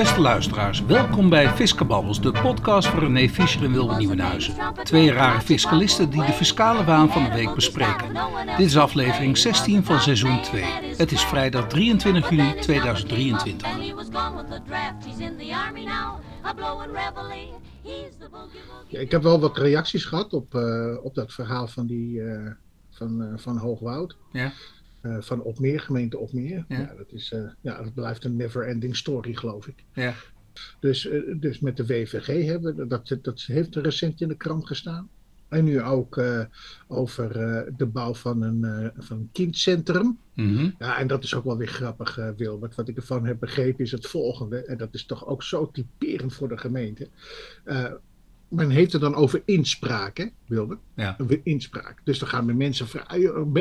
Beste luisteraars, welkom bij Fiscababbels, de podcast van René Fischer en Wilbert Nieuwenhuizen. Twee rare fiscalisten die de fiscale waan van de week bespreken. Dit is aflevering 16 van seizoen 2. Het is vrijdag 23 juli 2023. Ja, ik heb wel wat reacties gehad op, uh, op dat verhaal van, die, uh, van, uh, van Hoogwoud. Ja. Uh, van Opmeer, gemeente Opmeer. Ja. ja dat, is, uh, ja, dat blijft een never-ending story, geloof ik. Ja. Dus, uh, dus met de WVG hebben we, dat, dat heeft recent in de krant gestaan. En nu ook over de bouw van een, van een kindcentrum. Mm -hmm. Ja, en dat is ook wel weer grappig, Wilbert. Wat ik ervan heb begrepen is het volgende. En dat is toch ook zo typerend voor de gemeente men heeft het dan over inspraak, hè, Wilde? Ja. Inspraak. Dus dan gaan we mensen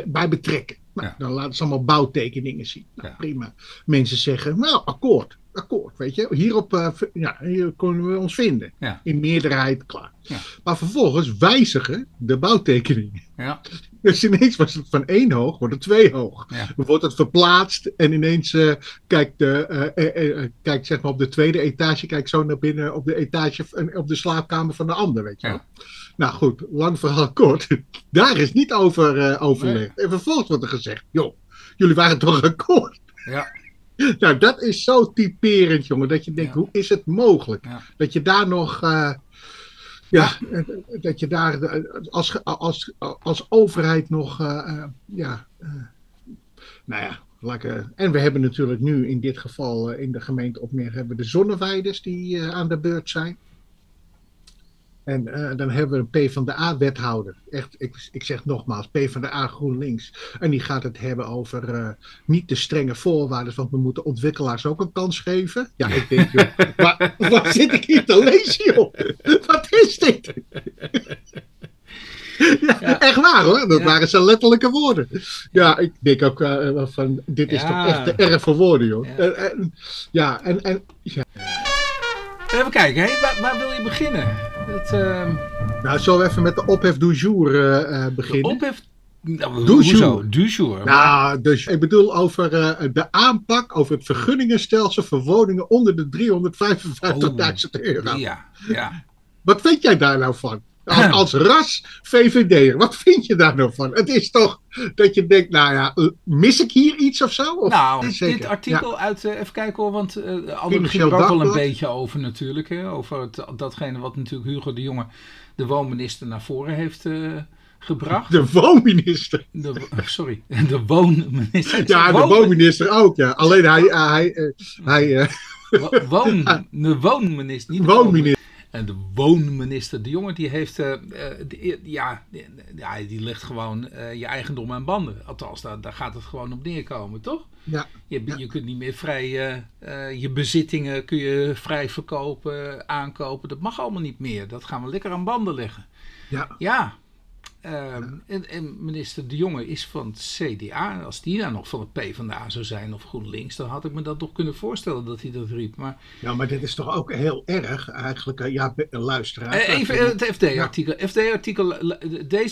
bij betrekken. Nou, Ja. Dan laten ze allemaal bouwtekeningen zien. Nou, Ja. prima. Mensen zeggen, nou, akkoord. Akkoord, weet je. Hierop eh, v- ja, hier kunnen we ons vinden. Ja. In meerderheid, klaar. Ja. Maar vervolgens wijzigen de bouwtekeningen. Ja. Dus ineens was het van één hoog, wordt het twee hoog. Ja. Dan wordt het verplaatst en ineens eh, kijkt, de, eh, eh, kijkt zeg maar op de tweede etage, kijkt zo naar binnen op de etage en op de slaapkamer van de ander, weet je wel. Ja. Nou goed, lang verhaal kort. Daar is niet over overlegd. En vervolgens wordt er gezegd, joh, jullie waren toch akkoord? Ja. Nou, dat is zo typerend, jongen, dat je denkt, Ja. hoe is het mogelijk? Dat je daar nog, ja, dat je daar als, als, als overheid nog, eh, eh, ja, eh, nou ja, eh, en we hebben natuurlijk nu in dit geval in de gemeente Opmeer hebben we de zonneweiders die aan de beurt zijn. En eh, dan hebben we een P van de A-wethouder. Echt, ik, ik zeg nogmaals, P van de A GroenLinks. En die gaat het hebben over eh, niet de strenge voorwaarden, want we moeten ontwikkelaars ook een kans geven. Ja, ik denk, joh, waar, waar zit ik hier te lezen, joh? Wat is dit? Ja, Ja. Echt waar hoor, dat Ja. waren zijn letterlijke woorden. Ja, ik denk ook eh, van, dit is toch echt te erg voor woorden, joh. Ja. En, en- ja, en, en ja. Even kijken, hè? Waar, waar wil je beginnen? Ehm, Nou, zullen we even met de ophef du jour eh, eh, beginnen? ophef... Nou, Du jour. Du jour. Nou, dus ik bedoel over eh, de aanpak over het vergunningenstelsel voor woningen onder de 355.000 euro. Ja, ja. Wat vind jij daar nou van? Als, ras VVD'er, wat vind je daar nou van? Het is toch dat je denkt, nou ja, eh, mis ik hier iets of zo? Of- Nou, dit artikel uit, eh, even kijken hoor, want eh Anne ging er ook wel een beetje over natuurlijk. Hè, over het, datgene wat natuurlijk Hugo de Jonge, de woonminister, naar voren heeft gebracht. De woonminister. De, sorry, de woonminister. Ja, de Woon- woonminister ook, ja. Alleen hij, hij, hij wo- Woon, de woonminister, niet de woonminister. En de woonminister De Jonge, die heeft, eh, eh, die- ja, die, ja, die legt gewoon eh, je eigendom aan banden. Althans, daar, daar gaat het gewoon op neerkomen, toch? Ja, Je, Ja. je kunt niet meer vrij, je bezittingen kun je vrij verkopen, aankopen. Dat mag allemaal niet meer. Dat gaan we lekker aan banden leggen. ja. Ja. Ehm, En, en minister De Jonge is van het CDA. Als die nou nog van het PvdA zou zijn of GroenLinks, dan had ik me dat nog kunnen voorstellen dat hij dat riep. Maar ja, maar dit is toch ook heel erg eigenlijk. eh, Ja, luisteraar. Eh, Even eh, het FD-artikel. FD-artikel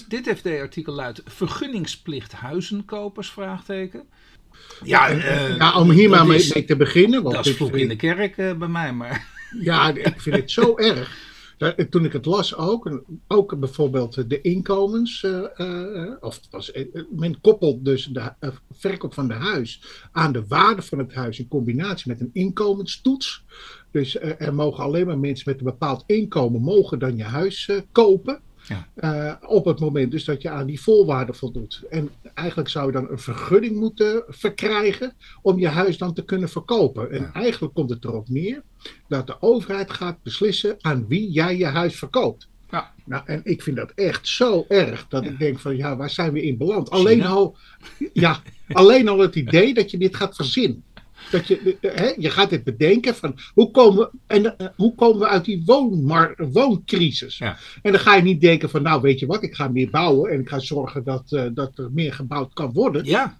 dit FD-artikel luidt: vergunningsplicht huizenkopers? Vraagteken. Ja, ja, om hier maar mee, is- mee te beginnen. Want Dat is vloek in de kerk bij mij, maar. Ja, ik vind het zo erg. Dat- Toen ik het las ook, ook bijvoorbeeld de inkomens, eh, eh, of was, eh, men koppelt dus de eh, verkoop van de huis aan de waarde van het huis in combinatie met een inkomenstoets. Dus eh, er mogen alleen maar mensen met een bepaald inkomen mogen dan je huis eh, kopen. Ja. Eh, op het moment dus dat je aan die voorwaarden voldoet. En eigenlijk zou je dan een vergunning moeten verkrijgen om je huis dan te kunnen verkopen. En Ja. eigenlijk komt het erop neer dat de overheid gaat beslissen aan wie jij je huis verkoopt. Ja. Nou, en ik vind dat echt zo erg dat Ja. ik denk van ja, waar zijn we in beland? Alleen al, ja, alleen al het idee dat je dit gaat verzinnen. Dat je, hè, je gaat dit bedenken van hoe komen, we- en, eh, hoe komen we uit die woonmar, wooncrisis? Ja. En dan ga je niet denken van nou weet je wat, ik ga meer bouwen en ik ga zorgen dat, eh, dat er meer gebouwd kan worden. Ja,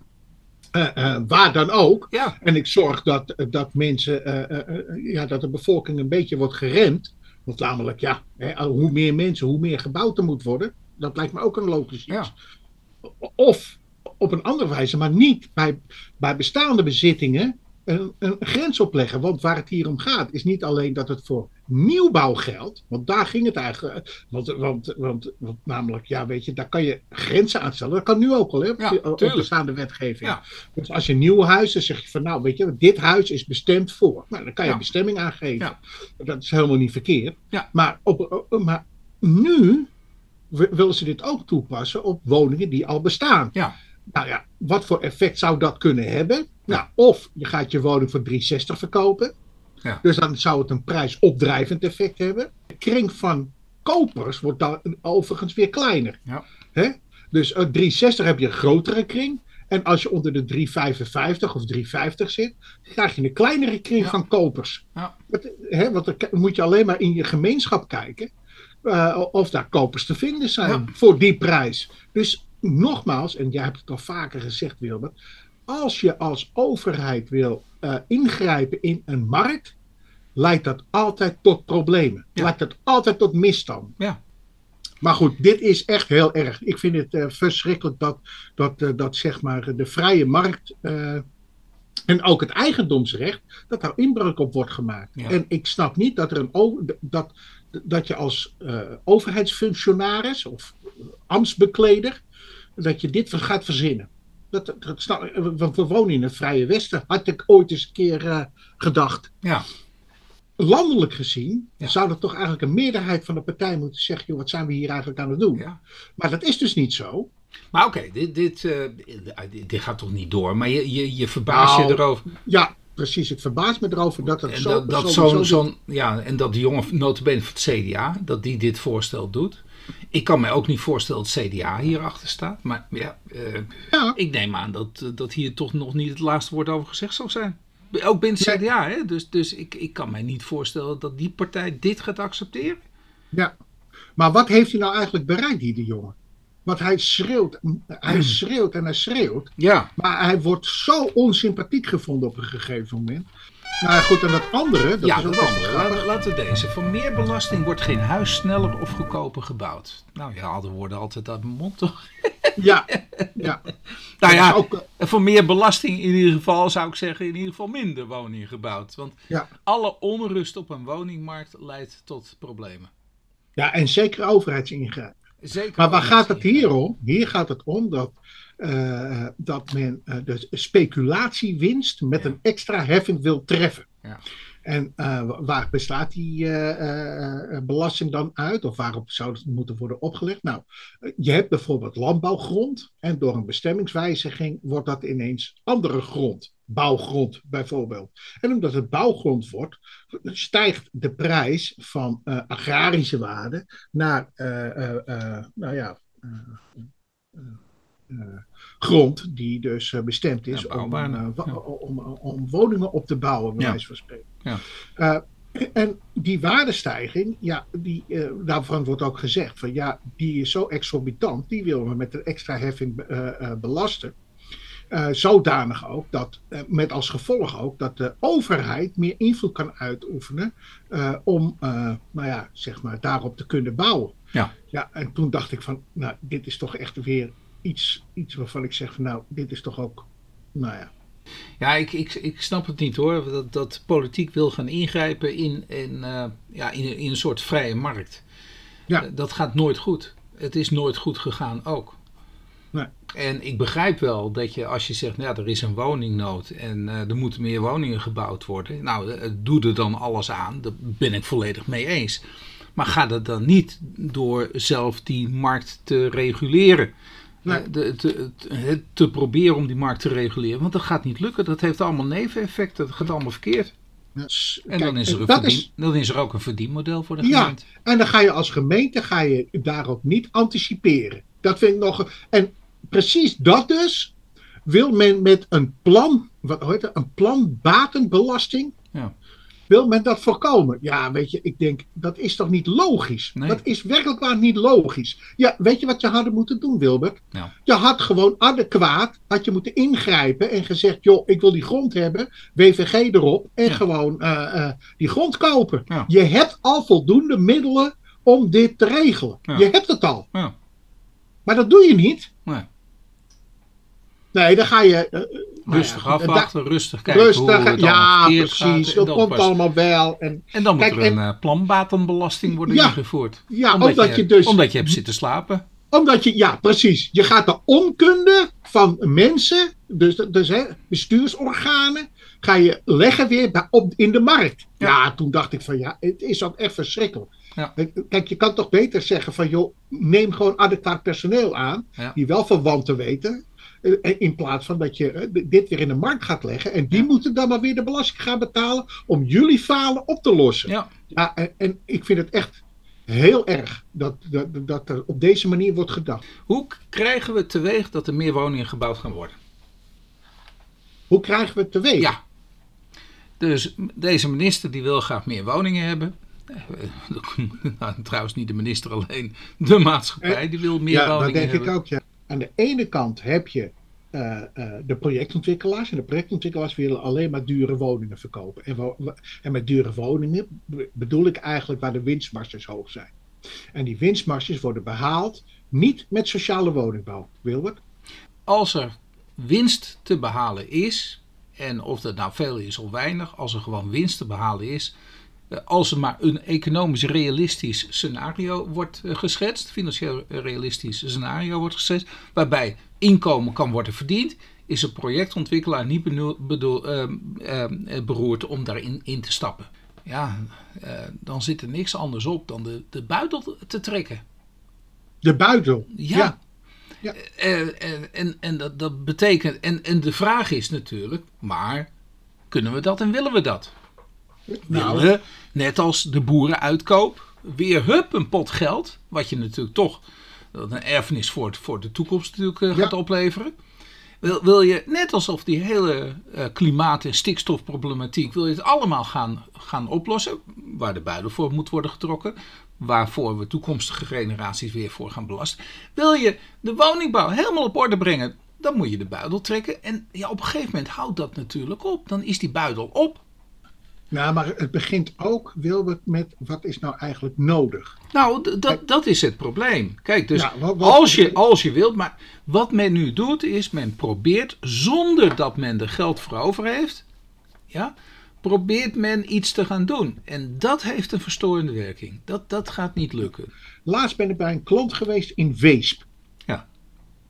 Eh, waar dan ook. ja, En ik zorg dat, dat mensen, ja, dat de bevolking een beetje wordt geremd. Want namelijk, ja, hè, hoe meer mensen, hoe meer gebouwd er moet worden. Dat lijkt me ook een logisch iets. ja. Of op een andere wijze, maar niet bij, bij bestaande bezittingen. Een, een, grens opleggen. Want waar het hier om gaat, is niet alleen dat het voor nieuwbouw geldt. Want daar ging het eigenlijk. Want, want, want, want namelijk, ja, weet je, daar kan je grenzen aan stellen. Dat kan nu ook al, hè? Ja, op bestaande wetgeving. Ja. Dus als je een nieuw huis, dan zeg je van, nou, weet je, dit huis is bestemd voor. Nou, dan kan je Ja. bestemming aangeven. Ja. Dat is helemaal niet verkeerd. Ja. Maar, op, maar nu wi- willen ze dit ook toepassen op woningen die al bestaan. Ja. Nou ja, wat voor effect zou dat kunnen hebben? Nou, of je gaat je woning voor 360 verkopen. Ja. Dus dan zou het een prijsopdrijvend effect hebben. De kring van kopers wordt dan overigens weer kleiner. Ja. Hè? Dus uh, 360 heb je een grotere kring. En als je onder de 355 of 350 zit, krijg je een kleinere kring Ja. van kopers. Ja. Want, hè, want dan moet je alleen maar in je gemeenschap kijken eh, of daar kopers te vinden zijn voor die prijs. Dus nogmaals, en jij hebt het al vaker gezegd, Wilbert, als je als overheid wil eh, ingrijpen in een markt, leidt dat altijd tot problemen. Ja. Leidt dat altijd tot misstanden. Ja. Maar goed, dit is echt heel erg. Ik vind het eh, verschrikkelijk dat, dat, eh, dat zeg maar de vrije markt en ook het eigendomsrecht, dat daar inbreuk op wordt gemaakt. Ja. En ik snap niet dat, er een, dat, dat je als overheidsfunctionaris of ambtsbekleder, dat je dit gaat verzinnen. Dat, dat, dat snap- want we wonen in het Vrije Westen, had ik ooit eens een keer eh, gedacht. Ja. Landelijk gezien Ja. zou er toch eigenlijk een meerderheid van de partij moeten zeggen: joh, wat zijn we hier eigenlijk aan het doen? ja. Maar dat is dus niet zo. Maar oké, dit, dit, eh, dit, dit gaat toch niet door. Maar je, je, je verbaast Nou, je erover. Ja, precies. Het verbaast me erover dat zo, dat, dat zo- zo- ja, en dat die jongen notabene van het CDA, dat die dit voorstel doet. Ik kan mij ook niet voorstellen dat het CDA hierachter staat. Maar ja, eh, Ja, ik neem aan dat, eh, dat hier toch nog niet het laatste woord over gezegd zal zijn. Ook binnen het Nee. CDA, hè? Dus, dus ik, ik kan mij niet voorstellen dat die partij dit gaat accepteren. ja. Maar wat heeft hij nou eigenlijk bereikt, die jongen? Want hij schreeuwt, hij schreeuwt en hij schreeuwt. Ja, Maar hij wordt zo onsympathiek gevonden op een gegeven moment. Nou goed, en dat andere, dat ja is ook dat andere. Laten, we deze. Voor meer belasting wordt geen huis sneller of goedkoper gebouwd. Nou ja, hadden woorden altijd uit mijn mond toch? Ja, ja. Nou ja, ook, eh, voor meer belasting in ieder geval zou ik zeggen in ieder geval minder woningen gebouwd. Want ja. alle onrust op een woningmarkt leidt tot problemen. ja, en zeker overheidsingrijpen. Zeker Maar waar gaat het hier? om? Hier gaat het om dat, eh, dat men eh, de speculatiewinst met Ja. een extra heffing wil treffen. Ja. En eh, waar bestaat die eh, eh, eh, belasting dan uit? Of waarop zou het moeten worden opgelegd? Nou, eh, je hebt bijvoorbeeld landbouwgrond. En door een bestemmingswijziging wordt dat ineens andere grond. Bouwgrond bijvoorbeeld. En omdat het bouwgrond wordt, stijgt de prijs van eh, agrarische waarde naar, eh, eh, nou ja, grond die dus bestemd is Ja, om, om, om woningen op te bouwen, bij Ja. wijze van spreken. Ja. En die waardestijging, ja, die, daarvan wordt ook gezegd van ja, die is zo exorbitant, die willen we met een extra heffing belasten. Eh, zodanig ook dat, eh, met als gevolg ook, dat de overheid meer invloed kan uitoefenen eh, om, nou ja, zeg maar, daarop te kunnen bouwen. Ja. ja, en toen dacht ik van, nou, dit is toch echt weer iets, iets waarvan ik zeg van, nou, dit is toch ook, nou ja, Ja, ik, ik, ik snap het niet hoor. Dat, dat politiek wil gaan ingrijpen in, in, ja, in, in een soort vrije markt. Ja. Dat gaat nooit goed. Het is nooit goed gegaan ook. Nee. En ik begrijp wel dat je als je zegt, nou, ja, er is een woningnood en eh, er moeten meer woningen gebouwd worden. Nou, eh, doe er dan alles aan. Daar ben ik volledig mee eens. Maar ga dat dan niet door zelf die markt te reguleren. Nee. Eh, de, te, te, te proberen om die markt te reguleren. Want dat gaat niet lukken. Dat heeft allemaal neveneffecten. Dat gaat allemaal verkeerd. ja, En kijk, dan, is er een dat verdien, is, dan is er ook een verdienmodel voor de Ja. gemeente. En dan ga je als gemeente ga je daarop niet anticiperen. Dat vind ik nog. En precies dat dus wil men met een plan, wat heet het, een plan batenbelasting. Ja. Wil men dat voorkomen? Ja, weet je, ik denk dat is toch niet logisch? Nee. Dat is werkelijk waar niet logisch. Ja, weet je wat je hadden moeten doen, Wilbert? Ja. Je had gewoon adequaat, had je moeten ingrijpen en gezegd, joh, ik wil die grond hebben, WVG erop en Ja. gewoon eh, eh, die grond kopen. Je hebt al voldoende middelen om dit te regelen. Je hebt het al. Ja. Maar dat doe je niet. Nee. Nee, dan ga je, eh, Maar rustig ja, afwachten, rustig kijken Rustig, hoe het ja, precies. gaat. Dat komt pas- allemaal wel. En, En dan moet er een en- eh, planbatenbelasting worden Ja, ingevoerd. ja, omdat je dus- Omdat je hebt zitten slapen. Omdat je, ja, precies. Je gaat de onkunde van mensen, dus, dus hè, bestuursorganen, ga je leggen weer bij, op, in de markt. Ja. Ja. toen dacht ik van ja, het is ook echt verschrikkelijk. Ja. Kijk, je kan toch beter zeggen van joh, neem gewoon adequaat personeel aan, Ja. die wel van wanten weten. eh, In plaats van dat je eh, dit weer in de markt gaat leggen. En die Ja. moeten dan maar weer de belasting gaan betalen om jullie falen op te lossen. Ja. Ja, en, en ik vind het echt heel erg dat, dat, dat er op deze manier wordt gedacht. Hoe krijgen we teweeg dat er meer woningen gebouwd gaan worden? Hoe krijgen we het teweeg? Ja. Dus deze minister die wil graag meer woningen hebben. Eh, nou, trouwens niet de minister alleen, de maatschappij die wil meer Ja, dat woningen denk hebben. ik ook. Ja. Aan de ene kant heb je eh, eh, de projectontwikkelaars. En de projectontwikkelaars willen alleen maar dure woningen verkopen. En, wo- en met dure woningen be- bedoel ik eigenlijk waar de winstmarges hoog zijn. En die winstmarges worden behaald niet met sociale woningbouw. Wilbert? Als er winst te behalen is, en of dat nou veel is of weinig, als er gewoon winst te behalen is, eh, als er maar een economisch realistisch scenario wordt eh, geschetst, financieel realistisch scenario wordt geschetst, waarbij inkomen kan worden verdiend, is een projectontwikkelaar niet bedoel, ehm, ehm, eh, beroerd om daarin in te stappen. Ja, eh, dan zit er niks anders op dan de, de buidel te trekken. De buidel. Ja. Ja. En, en, en, en dat, dat betekent, en, en de vraag is natuurlijk, maar kunnen we dat en willen we dat? Nou, net als de boerenuitkoop, weer hup een pot geld, wat je natuurlijk toch, een erfenis voor, het- voor de toekomst natuurlijk eh, gaat Ja. opleveren. Wil, wil je, net alsof die hele eh, klimaat- en stikstofproblematiek, wil je het allemaal gaan, gaan oplossen, waar de buidel voor moet worden getrokken, waarvoor we toekomstige generaties weer voor gaan belasten. Wil je de woningbouw helemaal op orde brengen, dan moet je de buidel trekken. En ja, op een gegeven moment houdt dat natuurlijk op. Dan is die buidel op. nou, maar het begint ook, Wilbert, met wat is nou eigenlijk nodig? Nou, dat, dat is het probleem. Kijk, dus Ja, wat- wat- als, je, als je wilt, maar wat men nu doet is, men probeert zonder dat men er geld voor over heeft, ja, probeert men iets te gaan doen. En dat heeft een verstorende werking. Dat, dat gaat niet lukken. Laatst ben ik bij een klant geweest in Weesp. Ja.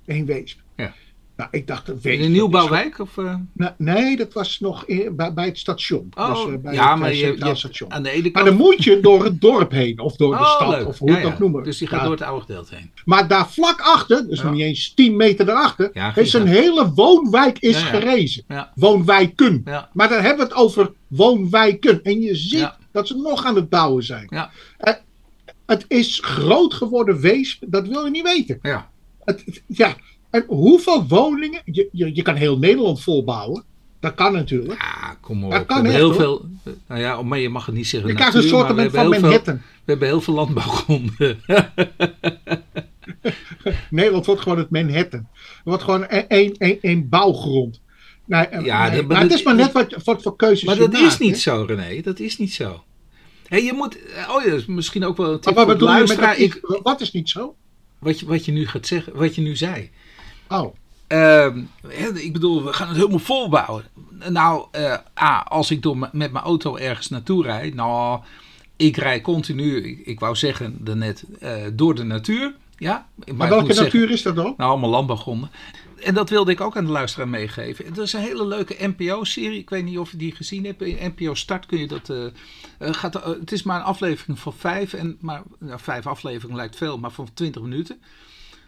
In Weesp. Ja. Nou, ik dacht, In een dat nieuwbouwwijk? Of, eh? Nou, nee, dat was nog in- bij, bij het station. Oh, dus, eh, bij ja, het maar eh, je, station. aan de ene Maar dan moet je door het dorp heen, of door de Oh, stad, leuk. of hoe je Ja, ja. ook noemen. Dus die gaat Ja. door het oude gedeelte heen. Maar daar vlak achter, dus nog niet eens 10 meter daarachter, is een hele woonwijk is gerezen. Woonwijken. Maar dan hebben we het over woonwijken. En je ziet dat ze nog aan het bouwen zijn. ja, Het is groot geworden Weesp, dat wil je niet weten. ja. Het- ja, en hoeveel woningen, je, je, je kan heel Nederland volbouwen. Dat kan natuurlijk. Ja, kom op. Dat kan echt, heel hoor. veel. Nou ja, maar je mag het niet zeggen. Je krijgt een soort van veel- Manhattan. We hebben heel veel landbouwgronden. Nederland wordt gewoon het Manhattan. Het wordt gewoon e- één, bouwgrond. Nee, eh, Ja, nee, dat- maar dat- het is maar net wat, wat voor keuzes maar dat maakt, is niet hè. zo, René. Dat is niet zo. Hey, je moet. Oh ja, misschien ook wel een tip Maar wat voor Ik, wat is niet zo? wat, je, wat je nu gaat zeggen, wat je nu zei. Oh, Ehm, ik bedoel, we gaan het helemaal volbouwen. Nou, eh, als ik door, met mijn auto ergens naartoe rijd, nou, ik rij continu, ik, ik wou zeggen daarnet, eh door de natuur. Ja, maar, maar welke zeggen- natuur is dat dan? Nou, allemaal landbouwgronden. En dat wilde ik ook aan de luisteraar meegeven. Het is een hele leuke NPO-serie. Ik weet niet of je die gezien hebt. In NPO Start kun je dat. eh, gaat, het is maar een aflevering van vijf. En, maar, nou, vijf afleveringen lijkt veel, maar van 20 minuten.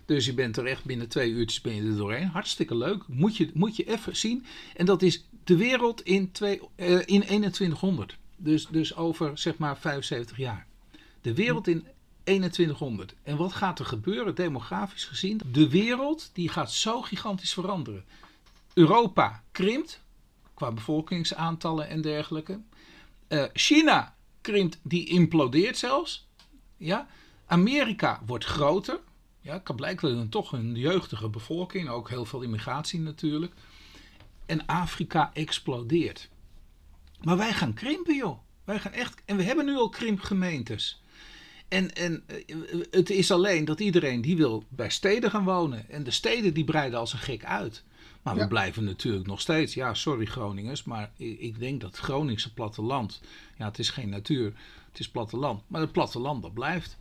Dus je bent er echt binnen twee uurtjes ben je er doorheen. Hartstikke leuk. Moet je, moet je even zien. En dat is de wereld in, twee, eh, in 2100. Dus, dus over zeg maar 75 jaar. De wereld in 2100. En wat gaat er gebeuren demografisch gezien? De wereld die gaat zo gigantisch veranderen. Europa krimpt qua bevolkingsaantallen en dergelijke. Eh, China krimpt, die implodeert zelfs. Ja? Amerika wordt groter. Ja, kan blijkbaar dan toch een jeugdige bevolking, ook heel veel immigratie natuurlijk. En Afrika explodeert. Maar wij gaan krimpen, joh. Wij gaan echt, en we hebben nu al krimpgemeentes. En, en eh, het is alleen dat iedereen die wil bij steden gaan wonen. En de steden die breiden als een gek uit. Maar we blijven natuurlijk nog steeds, ja, sorry Groningers, maar ik denk dat het Groningse platteland, ja, het is geen natuur, het is platteland, maar het platteland dat blijft.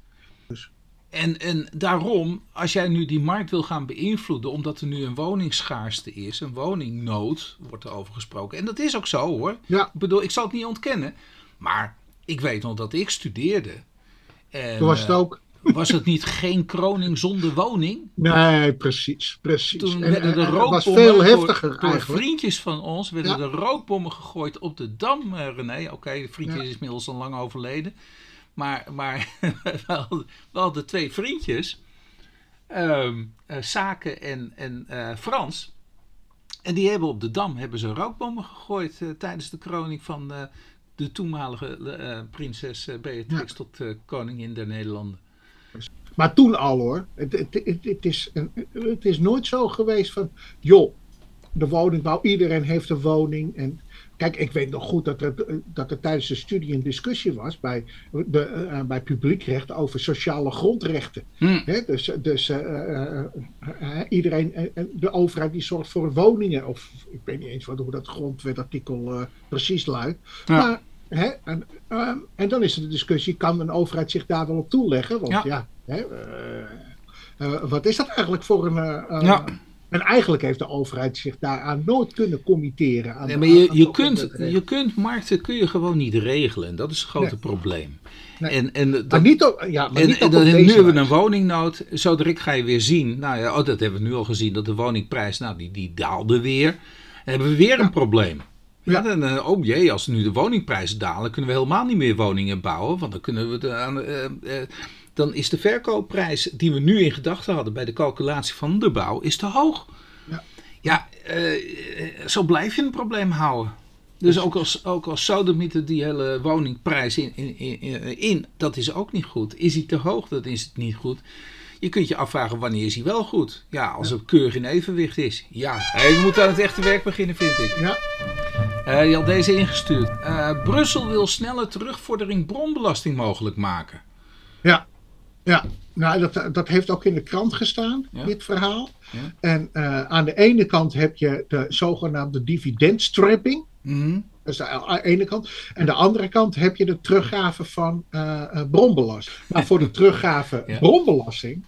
Dus. En, en daarom, als jij nu die markt wil gaan beïnvloeden, omdat er nu een woningsschaarste is, een woningnood, wordt er over gesproken. En dat is ook zo hoor. Ja. Ik bedoel, ik zal het niet ontkennen. Maar ik weet nog dat ik studeerde. En, Toen was het eh, ook. Was het niet geen kroning zonder woning? Nee, precies, precies. Toen werden de rookbommen was veel heftiger door, vriendjes van ons werden de rookbommen gegooid op de Dam, uh, René. Oké, de vriendje is inmiddels al lang overleden. Maar, maar we, hadden, twee vriendjes, um, Saken en, en uh, Frans. En die hebben op de Dam hebben ze rookbommen gegooid tijdens de kroning van de toenmalige prinses Beatrix tot koningin der Nederlanden. Maar toen al hoor. Het, het, het, het, is, het is nooit zo geweest van, joh, de woningbouw, iedereen heeft een woning. En kijk, ik weet nog goed dat er, dat er tijdens de studie een discussie was bij, de, uh, bij publiekrecht over sociale grondrechten. Hmm. dus dus uh, iedereen, de overheid die zorgt voor woningen. Of ik weet niet eens wat, hoe dat grondwetartikel precies luidt. Ja. Maar? En, uh, en, dan is er de discussie, kan een overheid zich daar wel op toeleggen? Want ja, wat is dat eigenlijk voor een... Eh, ja. En eigenlijk heeft de overheid zich daaraan nooit kunnen committeren. Aan, nee, maar je, je, kunt, je kunt markten kun je gewoon niet regelen. Dat is het grote probleem. Nee. En, en, dat, maar niet ook, ja, maar en, niet ook en, nu hebben we een woningnood. Zo direct ga je weer zien. Nou ja, oh, dat hebben we nu al gezien. Dat de woningprijs, nou, die, die daalde weer. Dan hebben we weer een probleem. Ja, dan, uh, oh jee, als nu de woningprijzen dalen, kunnen we helemaal niet meer woningen bouwen. Want dan kunnen we de, uh, uh, dan is de verkoopprijs die we nu in gedachten hadden bij de calculatie van de bouw, is te hoog. Ja, ja zo blijf je een probleem houden. Dus ook als, ook als sodemieter die hele woningprijs in, in, in, in, dat is ook niet goed. Is hij te hoog, dat is het niet goed. Je kunt je afvragen wanneer is hij wel goed. Ja, als het keurig in evenwicht is. Ja, je moet aan het echte werk beginnen, vind ik. Ja. Uh, je had deze ingestuurd. Uh, Brussel wil snelle terugvordering bronbelasting mogelijk maken. Ja, ja. Nou, dat, dat heeft ook in de krant gestaan, dit verhaal. Ja. En uh, aan de ene kant heb je de zogenaamde dividendstrapping. Mm Dat is de ene kant. En de andere kant heb je de teruggave van bronbelasting. Maar voor de teruggave ja. bronbelasting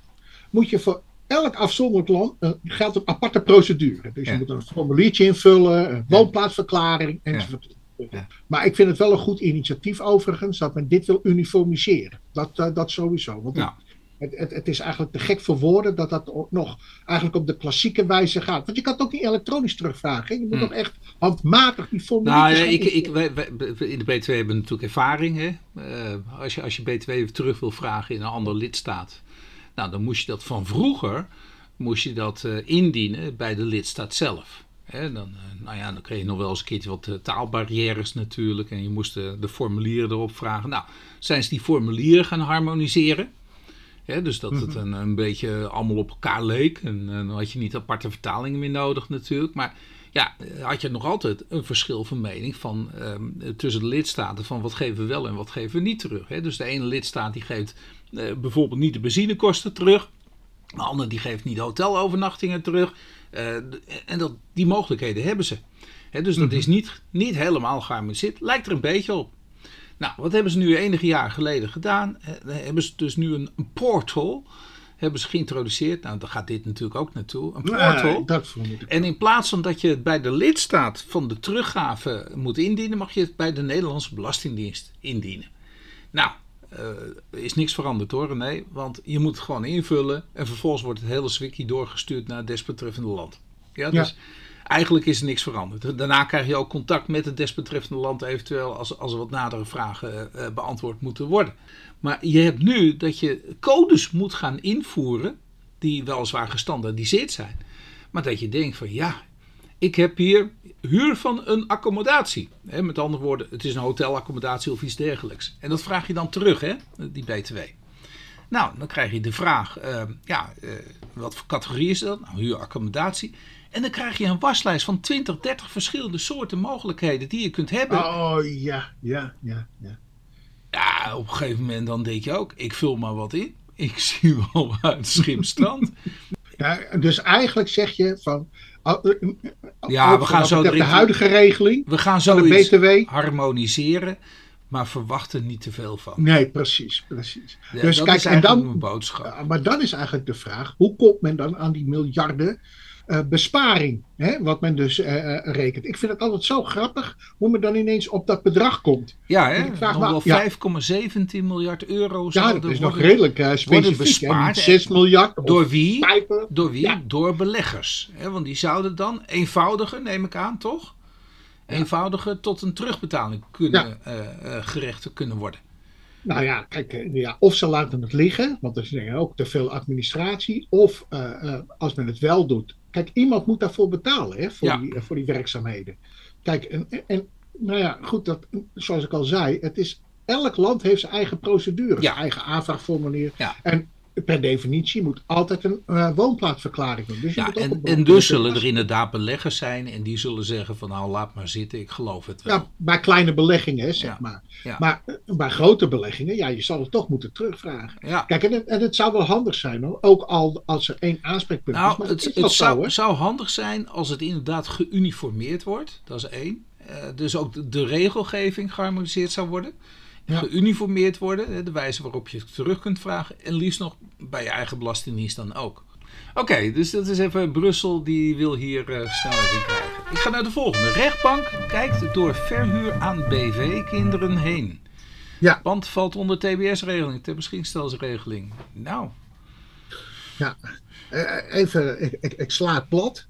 moet je voor elk afzonderlijk land uh, geldt een aparte procedure. Dus je moet een formuliertje invullen, een woonplaatsverklaring enzovoort. Ja. Maar ik vind het wel een goed initiatief overigens dat men dit wil uniformiseren. Dat, uh, dat sowieso. Want ja. het, het, het, is eigenlijk te gek voor woorden dat dat nog eigenlijk op de klassieke wijze gaat. Want je kan het ook niet elektronisch terugvragen. Je moet hmm. nog echt handmatig die formulieren. Nou, ja, ik, ik, wij, wij, in de B2 hebben we natuurlijk ervaring. Hè? Uh, als, je, als je B2 terug wil vragen in een andere lidstaat nou, dan moest je dat van vroeger moest je dat uh, indienen bij de lidstaat zelf. Dan, uh, nou ja, dan kreeg je nog wel eens een keertje wat uh, taalbarrières natuurlijk. En je moest de, de, formulieren erop vragen. Nou, zijn ze die formulieren gaan harmoniseren? He, dus dat het mhm. een, een beetje allemaal op elkaar leek. En, en, dan had je niet aparte vertalingen meer nodig natuurlijk. Maar ja, had je nog altijd een verschil van mening van, um, tussen de lidstaten. Van wat geven we wel en wat geven we niet terug. He, dus de ene lidstaat die geeft uh, bijvoorbeeld niet de benzinekosten terug. De ander die geeft niet de hotelovernachtingen terug. Uh, en dat, die mogelijkheden hebben ze. dus dat mhm. is niet, niet helemaal geharmoniseerd. Lijkt er een beetje op. Nou, wat hebben ze nu enige jaar geleden gedaan? Uh, hebben ze dus nu een, een, portal hebben ze geïntroduceerd. Nou, daar gaat dit natuurlijk ook naartoe. Een portal. dat en in plaats van dat je het bij de lidstaat van de teruggave moet indienen, mag je het bij de Nederlandse Belastingdienst indienen. Nou, uh, is niks veranderd hoor, nee. Want je moet het gewoon invullen en vervolgens wordt het hele zwikkie doorgestuurd naar het desbetreffende land. Ja, dus eigenlijk is er niks veranderd. Daarna krijg je ook contact met het desbetreffende land eventueel als, als er wat nadere vragen uh, beantwoord moeten worden. Maar je hebt nu dat je codes moet gaan invoeren die weliswaar gestandaardiseerd zijn. Maar dat je denkt van ja, ik heb hier huur van een accommodatie. met andere woorden, het is een hotelaccommodatie of iets dergelijks. En dat vraag je dan terug, hè, die BTW. Nou, dan krijg je de vraag, uh, ja, uh, wat voor categorie is dat? Nou, huuraccommodatie. En dan krijg je een waslijst van 20, 30 verschillende soorten mogelijkheden die je kunt hebben. Oh ja, ja, ja, ja. Ja, op een gegeven moment dan denk je ook, ik vul maar wat in. Ik zie wel uit Schimstrand. ja, dus eigenlijk zeg je van, ja, we gaan zo de huidige regeling. We gaan zo de BTW. harmoniseren. Maar verwacht er niet te veel van. Nee, precies. precies. dus dat kijk, is en dan, mijn boodschap. Maar dan is eigenlijk de vraag: hoe komt men dan aan die miljarden besparing? Hè, wat men dus uh, rekent. Ik vind het altijd zo grappig hoe men dan ineens op dat bedrag komt. Ja, hè? Ik vraag nog wel 5,17 miljard euro. Ja, dat is nog redelijk specifiek. Bespaard, 6 miljard. Door wie? Door wie? Door beleggers. Hè? Want die zouden dan eenvoudiger, neem ik aan, toch? eenvoudiger tot een terugbetaling kunnen, ja. gerecht kunnen worden. Nou ja, kijk, ja, of ze laten het liggen, want er is ook te veel administratie. Of als men het wel doet, Kijk, iemand moet daarvoor betalen hè, voor, die, voor die werkzaamheden. Kijk, en, en nou ja, goed, dat, zoals ik al zei, het is, elk land heeft zijn eigen procedure, zijn eigen aanvraagformulier. Ja. En per definitie moet altijd een uh, woonplaatsverklaring doen. Dus ja, en, en dus zullen er inderdaad beleggers zijn en die zullen zeggen van nou laat maar zitten, ik geloof het wel. Ja, bij kleine beleggingen zeg maar. Maar eh, bij grote beleggingen, ja, je zal het toch moeten terugvragen. Kijk, en, en het zou wel handig zijn hoor, ook al als er één aanspreekpunt nou, is. Maar het, het, zou, zou, handig zijn als het inderdaad geuniformeerd wordt, dat is één. Uh, dus ook de regelgeving geharmoniseerd zou worden geuniformeerd worden. De wijze waarop je het terug kunt vragen. En liefst nog bij je eigen belastingdienst dan ook. Oké, dus dat is even Brussel die wil hier uh, snelheid in krijgen. Ik ga naar de volgende. Rechtbank kijkt door verhuur aan BV-kinderen heen. Ja. Want valt onder TBS-regeling, ter beschikkingstelsregeling. Nou. Ja, uh, even, ik, ik, ik, sla het plat.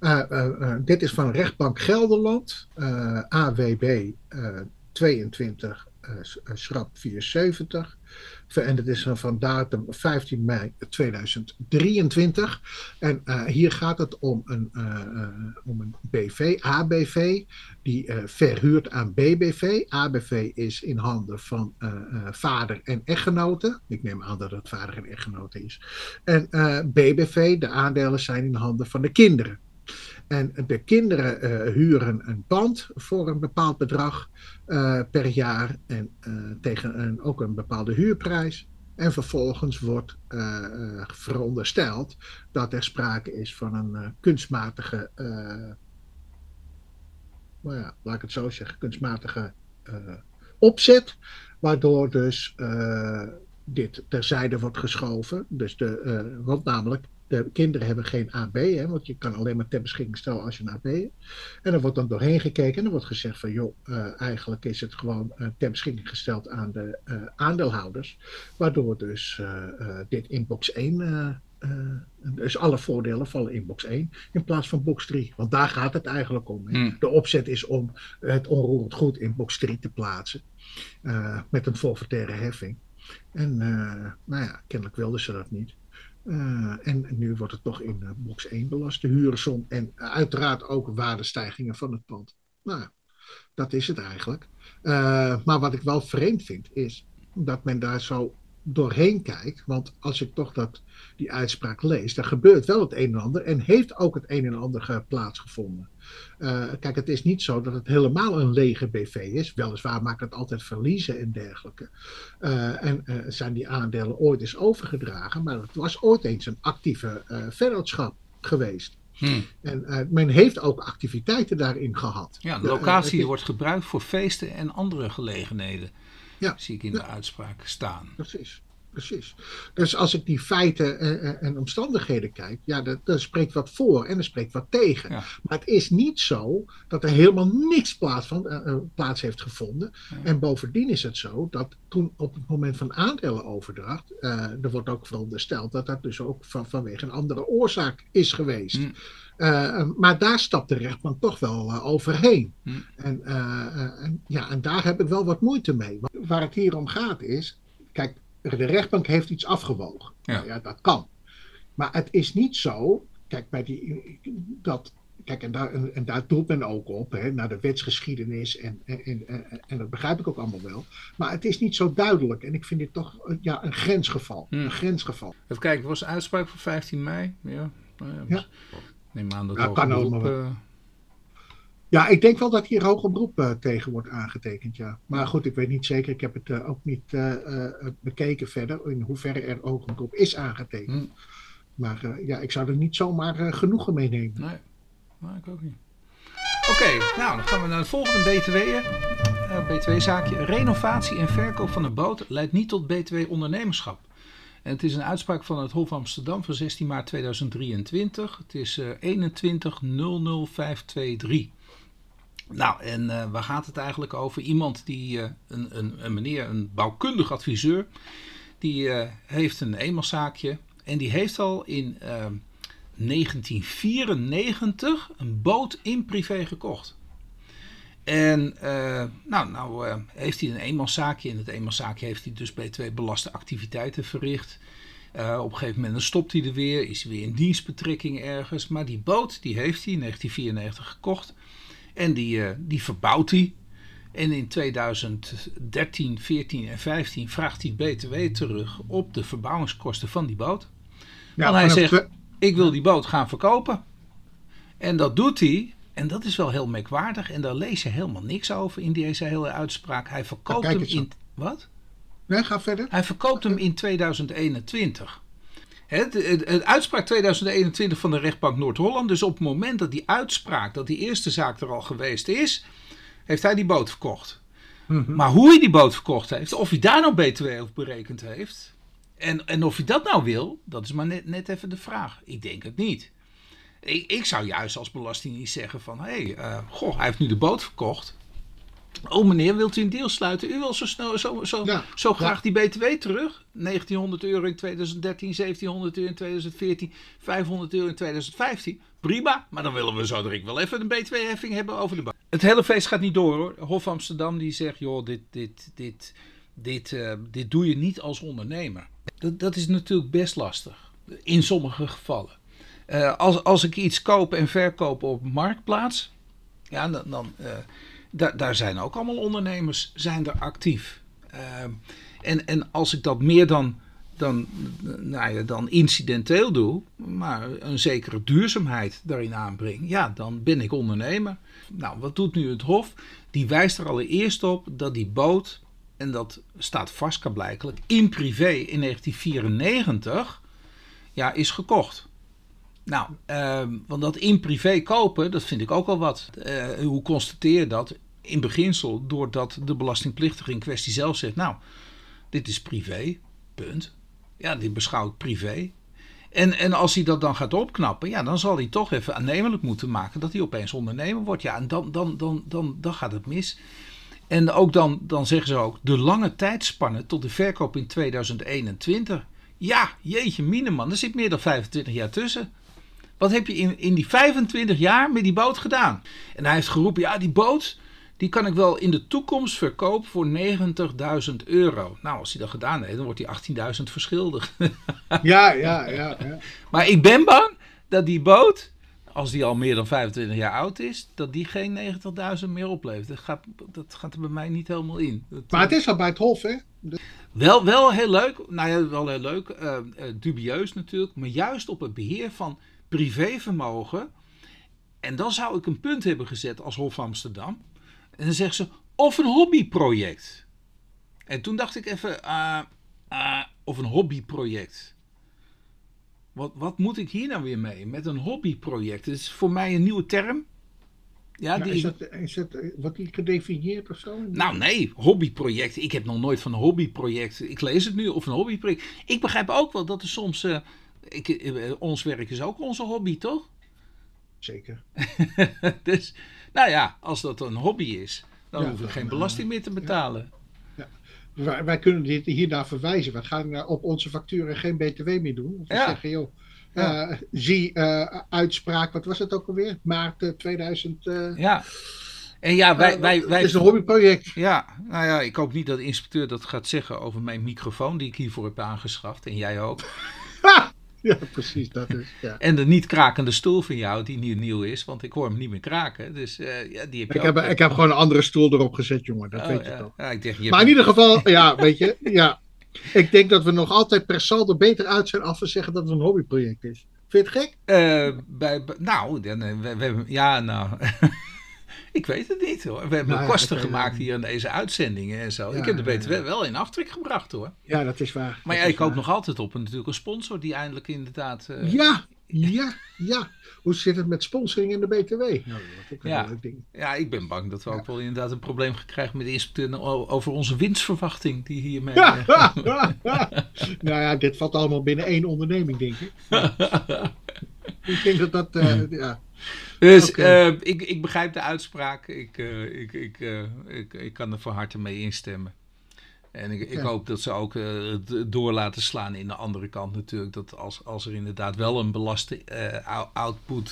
Uh, dit is van Rechtbank Gelderland, AWB 22 uh, schrap 74. En dat is van datum 15 mei 2023. En uh, hier gaat het om een, een BV, ABV, die verhuurt aan BBV. ABV is in handen van vader en echtgenoten. Ik neem aan dat het vader en echtgenoten is. En BBV, de aandelen zijn in handen van de kinderen. En de kinderen uh, huren een pand voor een bepaald bedrag uh, per jaar en uh, tegen een, ook een bepaalde huurprijs. En vervolgens wordt verondersteld dat er sprake is van een kunstmatige, nou ja, laat ik het zo zeggen, kunstmatige opzet, waardoor dus dit terzijde wordt geschoven. Dus de, want namelijk de kinderen hebben geen AB, hè, want je kan alleen maar ter beschikking stellen als je een AB hebt. En er wordt dan doorheen gekeken en er wordt gezegd van joh, uh, eigenlijk is het gewoon uh, ter beschikking gesteld aan de uh, aandeelhouders. Waardoor dus dit in box 1, dus alle voordelen vallen in box 1 in plaats van box 3. Want daar gaat het eigenlijk om. Hmm. De opzet is om het onroerend goed in box 3 te plaatsen. met een forfaitaire heffing. En nou ja, kennelijk wilden ze dat niet. Uh, en nu wordt het toch in uh, box 1 belast, de huursom en uiteraard ook waardestijgingen van het pand. Nou, dat is het eigenlijk. Maar wat ik wel vreemd vind, is dat men daar zo doorheen kijkt. Want als ik toch dat, die uitspraak lees, dan gebeurt wel het een en ander en heeft ook het een en ander plaatsgevonden. Uh, kijk, het is niet zo dat het helemaal een lege BV is. Weliswaar maakt het altijd verliezen en dergelijke. Uh, en uh, zijn die aandelen ooit eens overgedragen, maar het was ooit eens een actieve vennootschap geweest. Hmm. En men heeft ook activiteiten daarin gehad. Ja, de locatie wordt gebruikt voor feesten en andere gelegenheden. Ja. Zie ik in de uitspraak staan. Precies precies. Dus als ik die feiten en, omstandigheden kijk, ja, dat, spreekt wat voor en er spreekt wat tegen. Maar het is niet zo dat er helemaal niks plaats, van, uh, plaats heeft gevonden. En bovendien is het zo dat toen op het moment van aandelenoverdracht, uh, er wordt ook verondersteld dat dat dus ook van, vanwege een andere oorzaak is geweest. Mm. Uh, maar daar stapt de rechtbank toch wel uh, overheen. Hm. En, uh, en, ja, en daar heb ik wel wat moeite mee. Waar het hier om gaat is, kijk, de rechtbank heeft iets afgewogen. Ja. Nou ja, dat kan. Maar het is niet zo, kijk, bij die, dat, kijk en, daar, en, daar doet men ook op, hè, naar de wetsgeschiedenis en, en, en, en, dat begrijp ik ook allemaal wel. Maar het is niet zo duidelijk en ik vind dit toch ja, een grensgeval. Hmm. Een grensgeval. Even kijken, het was een uitspraak van 15 mei. Ja, nou ja, ja. Neem aan dat ja, kan beroep, ja, ik denk wel dat hier hoger beroep uh, tegen wordt aangetekend, ja. Maar goed, ik weet niet zeker. Ik heb het uh, ook niet bekeken verder, in hoeverre er hoger beroep is aangetekend. Hm. Maar ja, ik zou er niet zomaar genoegen mee nemen. Nee. Maar ik ook niet. Oké, nou dan gaan we naar het volgende BTW'er. BTW-zaakje. Renovatie en verkoop van een boot leidt niet tot BTW-ondernemerschap. Het is een uitspraak van het Hof Amsterdam van 16 maart 2023. Het is uh, 2100523. Nou, en uh, waar gaat het eigenlijk over? Iemand die, uh, een, een, een, meneer, een bouwkundig adviseur, die heeft een eenmanszaakje en die heeft al in 1994 een boot in privé gekocht. En nou, nou heeft hij een eenmanszaakje. In het eenmanszaakje heeft hij dus bij twee belaste activiteiten verricht. Uh, op een gegeven moment dan stopt hij er weer, is hij weer in dienstbetrekking ergens. Maar die boot die heeft hij in 1994 gekocht. En die, uh, die verbouwt hij. En in 2013, 14 en 15 vraagt hij BTW terug op de verbouwingskosten van die boot. Ja, Want hij zegt, ik wil die boot gaan verkopen. En dat doet hij. En dat is wel heel merkwaardig. En daar lees je helemaal niks over in deze hele uitspraak. Hij verkoopt hem in... Wat? Nee, ga verder. Hij verkoopt hem in 2021. Het, het, het, uitspraak 2021 van de rechtbank Noord-Holland. Dus op het moment dat die uitspraak, dat die eerste zaak er al geweest is, heeft hij die boot verkocht. Mm -hmm. Maar hoe hij die boot verkocht heeft, of hij daar nou BTW op berekend heeft, en, en of hij dat nou wil, dat is maar net, net even de vraag. Ik denk het niet. Ik, ik zou juist als belastingdienst zeggen van, hé, hey, uh, goh, hij heeft nu de boot verkocht. Oh meneer, wilt u een deal sluiten? U wil zo, snel, zo, zo, ja, zo graag ja. die BTW terug. 1900 euro in 2013, 1700 euro in 2014, 500 euro in 2015. Prima, maar dan willen we zo direct wel even een BTW-heffing hebben over de bank. Het hele feest gaat niet door hoor. Hof Amsterdam die zegt, joh, dit, dit, dit, dit, uh, dit doe je niet als ondernemer. Dat, dat is natuurlijk best lastig, in sommige gevallen. Uh, als, als ik iets koop en verkoop op Marktplaats, ja, dan... dan uh, daar, daar zijn ook allemaal ondernemers zijn er actief. Uh, en, en als ik dat meer dan, dan, nou ja, dan incidenteel doe, maar een zekere duurzaamheid daarin aanbreng, ja, dan ben ik ondernemer. Nou, wat doet nu het Hof? Die wijst er allereerst op dat die boot, en dat staat vast blijkelijk, in privé in 1994 ja, is gekocht. Nou, uh, want dat in privé kopen, dat vind ik ook al wat. Uh, hoe constateer je dat? In beginsel, doordat de belastingplichtige in kwestie zelf zegt: Nou, dit is privé, punt. Ja, dit beschouwt privé. En, en als hij dat dan gaat opknappen, ja, dan zal hij toch even aannemelijk moeten maken dat hij opeens ondernemer wordt. Ja, en dan, dan, dan, dan, dan gaat het mis. En ook dan, dan zeggen ze ook de lange tijdspanne tot de verkoop in 2021. Ja, jeetje, mineman, er zit meer dan 25 jaar tussen. Wat heb je in, in die 25 jaar met die boot gedaan? En hij heeft geroepen, ja, die boot, die kan ik wel in de toekomst verkopen voor 90.000 euro. Nou, als hij dat gedaan heeft, dan wordt hij 18.000 verschuldigd. ja, ja, ja, ja. Maar ik ben bang dat die boot, als die al meer dan 25 jaar oud is, dat die geen 90.000 meer oplevert. Dat gaat, dat gaat er bij mij niet helemaal in. Dat, maar het is al bij het Hof, hè? De... Wel, wel heel leuk. Nou ja, wel heel leuk. Uh, uh, dubieus natuurlijk. Maar juist op het beheer van privévermogen. En dan zou ik een punt hebben gezet als Hof Amsterdam. En dan zegt ze, of een hobbyproject. En toen dacht ik even, uh, uh, of een hobbyproject. Wat, wat moet ik hier nou weer mee? Met een hobbyproject. Het is voor mij een nieuwe term. Ja, die... is, dat, is dat wat die gedefinieerd of zo? Nou nee, hobbyproject. Ik heb nog nooit van een hobbyproject. Ik lees het nu, of een hobbyproject. Ik begrijp ook wel dat er soms... Uh, ik, uh, ons werk is ook onze hobby, toch? Zeker. dus, nou ja, als dat een hobby is, dan ja, hoeven we geen belasting meer te betalen. Ja. Ja. Wij, wij, kunnen dit hiernaar verwijzen. We gaan op onze facturen geen BTW meer doen. Of we zeggen, joh, uh, zie uh, uitspraak, wat was het ook alweer? Maart 2000. Uh, ja. En ja, wij, wij, wij, het is een hobbyproject. Ja, nou ja, ik hoop niet dat de inspecteur dat gaat zeggen over mijn microfoon die ik hiervoor heb aangeschaft. En jij ook. Ja, precies, dat is. Ja. En de niet krakende stoel van jou, die nieuw, nieuw is, want ik hoor hem niet meer kraken. Dus uh, ja, die heb je ik, heb, ik heb gewoon een andere stoel erop gezet, jongen. Dat oh, weet je toch. Ja, ik denk, je maar in ieder geval, ja, weet je, ja. Ik denk dat we nog altijd per saldo beter uit zijn af te zeggen dat het een hobbyproject is. Vind je het gek? Uh, bij, nou, dan, we, we, ja, nou. ik weet het niet hoor. We hebben nou, kosten ja, gemaakt hier aan deze uitzendingen en zo. Ja, ik heb de BTW wel in aftrek gebracht hoor. Ja, dat is waar. Maar ja, ik hoop nog altijd op een, natuurlijk een sponsor die eindelijk inderdaad. Uh, ja, Ja, ja. Hoe zit het met sponsoring in de BTW? Nou, dat is ook een Ja. leuk ding. Ja, ik ben bang dat we Ja. ook wel inderdaad een probleem gaan krijgen met de inspecteur over onze winstverwachting die hiermee... Ja. eh, nou ja, dit valt allemaal binnen één onderneming, denk ik. ik denk dat dat, eh, ja. Dus eh, ik, ik begrijp de uitspraak. Ik, eh, ik, ik, eh, ik, ik kan er van harte mee instemmen. En ik, ik Ja. hoop dat ze ook het door laten slaan in de andere kant natuurlijk. Dat als, als er inderdaad wel een belaste ou- output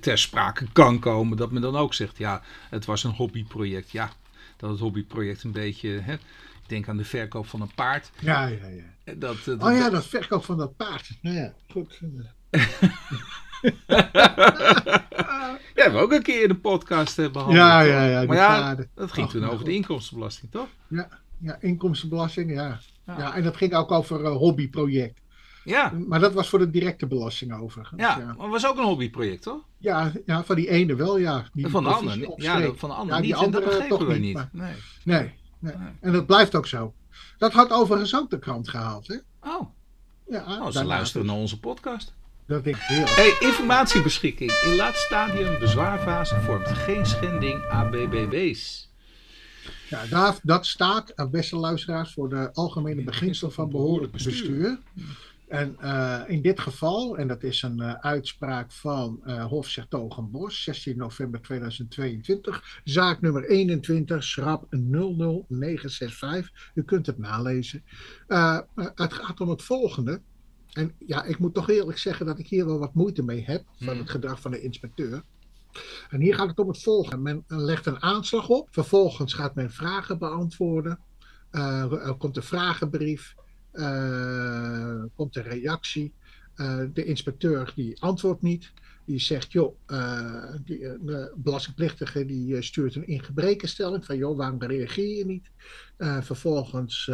ter sprake kan komen, dat men dan ook zegt, ja, het was een hobbyproject. Ja, dat het hobbyproject een beetje, hè, ik denk aan de verkoop van een paard. Ja, ja, ja. Dat, dat- Oh ja, dat verkoop van dat paard. Nou ja, goed. Ja, hebben we ook een keer in de podcast eh, behandeld. Ja, ja, ja, Maar dat ging Ach, toen over de inkomstenbelasting, toch? Ja, ja, inkomstenbelasting, ja. Ja. En dat ging ook over een hobbyproject. Ja, Maar dat was voor de directe belasting overigens. ja, ja. maar was ook een hobbyproject, toch? Ja, ja, van die ene wel, ja. Die van de andere, ja, van de andere Ja, die niet. En dat andere begrepen toch we niet, maar- Nee. Nee, nee. Nee. En dat blijft ook zo. Dat had overigens ook de krant gehaald, hè? Oh, Ja, nou, ze luisteren naar onze podcast. Dat denk ik heel. Hey, informatiebeschikking. In laat stadium bezwaarfase vormt geen schending ABBB's. Ja, daar, dat staat, eh, beste luisteraars, voor de algemene beginsel van behoorlijk bestuur. En eh, in dit geval, en dat is een eh, uitspraak van eh Hof Sertogenbos, 16 november 2022, zaak nummer 21, schrap 00965. U kunt het nalezen. Het gaat om het volgende. En ja, ik moet toch eerlijk zeggen dat ik hier wel wat moeite mee heb van Hmm. het gedrag van de inspecteur. En hier gaat het om het volgende. Men legt een aanslag op. Vervolgens gaat men vragen beantwoorden. Eh, er komt een vragenbrief. eh, komt een reactie. Eh, de inspecteur die antwoordt niet. Die zegt, joh, eh, die, eh, de belastingplichtige die eh, stuurt een ingebrekenstelling. Van, joh, waarom reageer je niet? Vervolgens,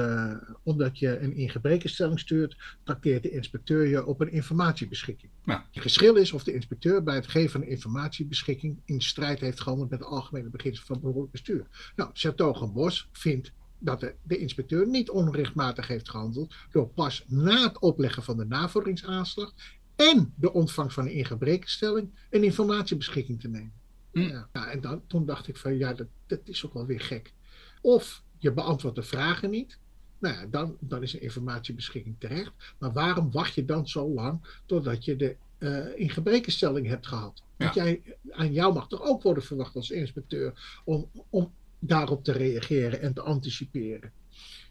omdat je een ingebrekenstelling stuurt, trakteert de inspecteur je op een informatiebeschikking. Ja. Het geschil is of de inspecteur bij het geven van een informatiebeschikking in strijd heeft gehandeld met de algemene beginselen van behoorlijk bestuur. Nou, Sertogenbos vindt dat de, de inspecteur niet onrechtmatig heeft gehandeld door pas na het opleggen van de navorderingsaanslag en de ontvangst van een ingebrekenstelling een informatiebeschikking te nemen. Hm. Ja, ja, en dan, toen dacht ik van ja, dat, dat is ook wel weer gek. Of je beantwoordt de vragen niet. Nou ja, dan, dan is een informatiebeschikking terecht. Maar waarom wacht je dan zo lang totdat je de eh ingebrekenstelling hebt gehad? Want jij, aan jou mag toch ook worden verwacht als inspecteur om, om daarop te reageren en te anticiperen.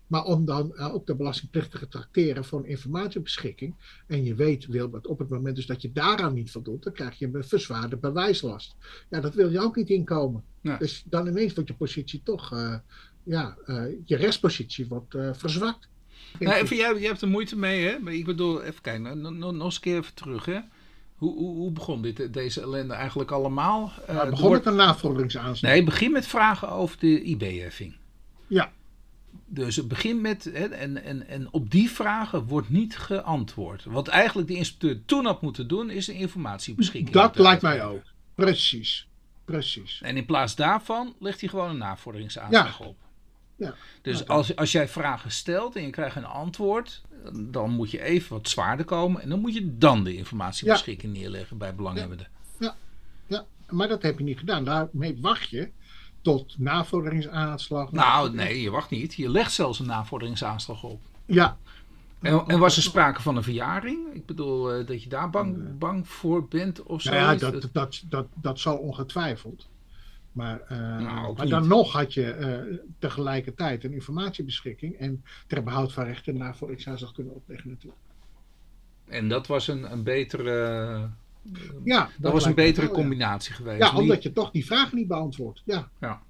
Maar om dan eh, ook de belastingplichtige te tracteren voor een informatiebeschikking. En je weet, Wilbert, op het moment dus dat je daaraan niet voldoet, dan krijg je een verzwaarde bewijslast. Ja, dat wil je ook niet inkomen. Nee. Dus dan ineens wordt je positie toch, eh, ja, eh, je rechtspositie wordt verzwakt. Nou, even, jij, jij hebt er moeite mee, hè? Maar ik bedoel, even kijken, nog, nog, nog eens een keer even terug, hè? Hoe, hoe, hoe begon dit, deze ellende eigenlijk allemaal? Er begon wordt- met een navorderingsaanslag. Nee, begin met vragen over de IB-heffing. Ja. Dus het begint met, hè, en, en, en op die vragen wordt niet geantwoord. Wat eigenlijk de inspecteur toen had moeten doen, is een informatiebeschikking. Dat moeten lijkt mij ook. Precies. Precies. En in plaats daarvan legt hij gewoon een navorderingsaanslag op. Ja. Dus Ja. als, als jij vragen stelt en je krijgt een antwoord, dan moet je even wat zwaarder komen. En dan moet je dan de informatiebeschikking neerleggen bij belanghebbenden. Ja, maar dat heb je niet gedaan. Daarmee wacht je tot navorderingsaanslag. Nou, nee, je wacht niet. Je legt zelfs een navorderingsaanslag op. Ja, En, en was er sprake van een verjaring? Ik bedoel, eh, dat je daar bang, bang voor bent of zo? nou ja dat, dat, dat, dat zal ongetwijfeld. Maar, Nou, ook maar dan nog had je eh, tegelijkertijd een informatiebeschikking en ter behoud van rechten navorderingsaanslag kunnen opleggen natuurlijk. En dat was een, een betere, Ja, dat was een betere wel, ja. combinatie geweest. Ja, Niet- omdat je toch die vragen niet beantwoordt. Ja. Ja.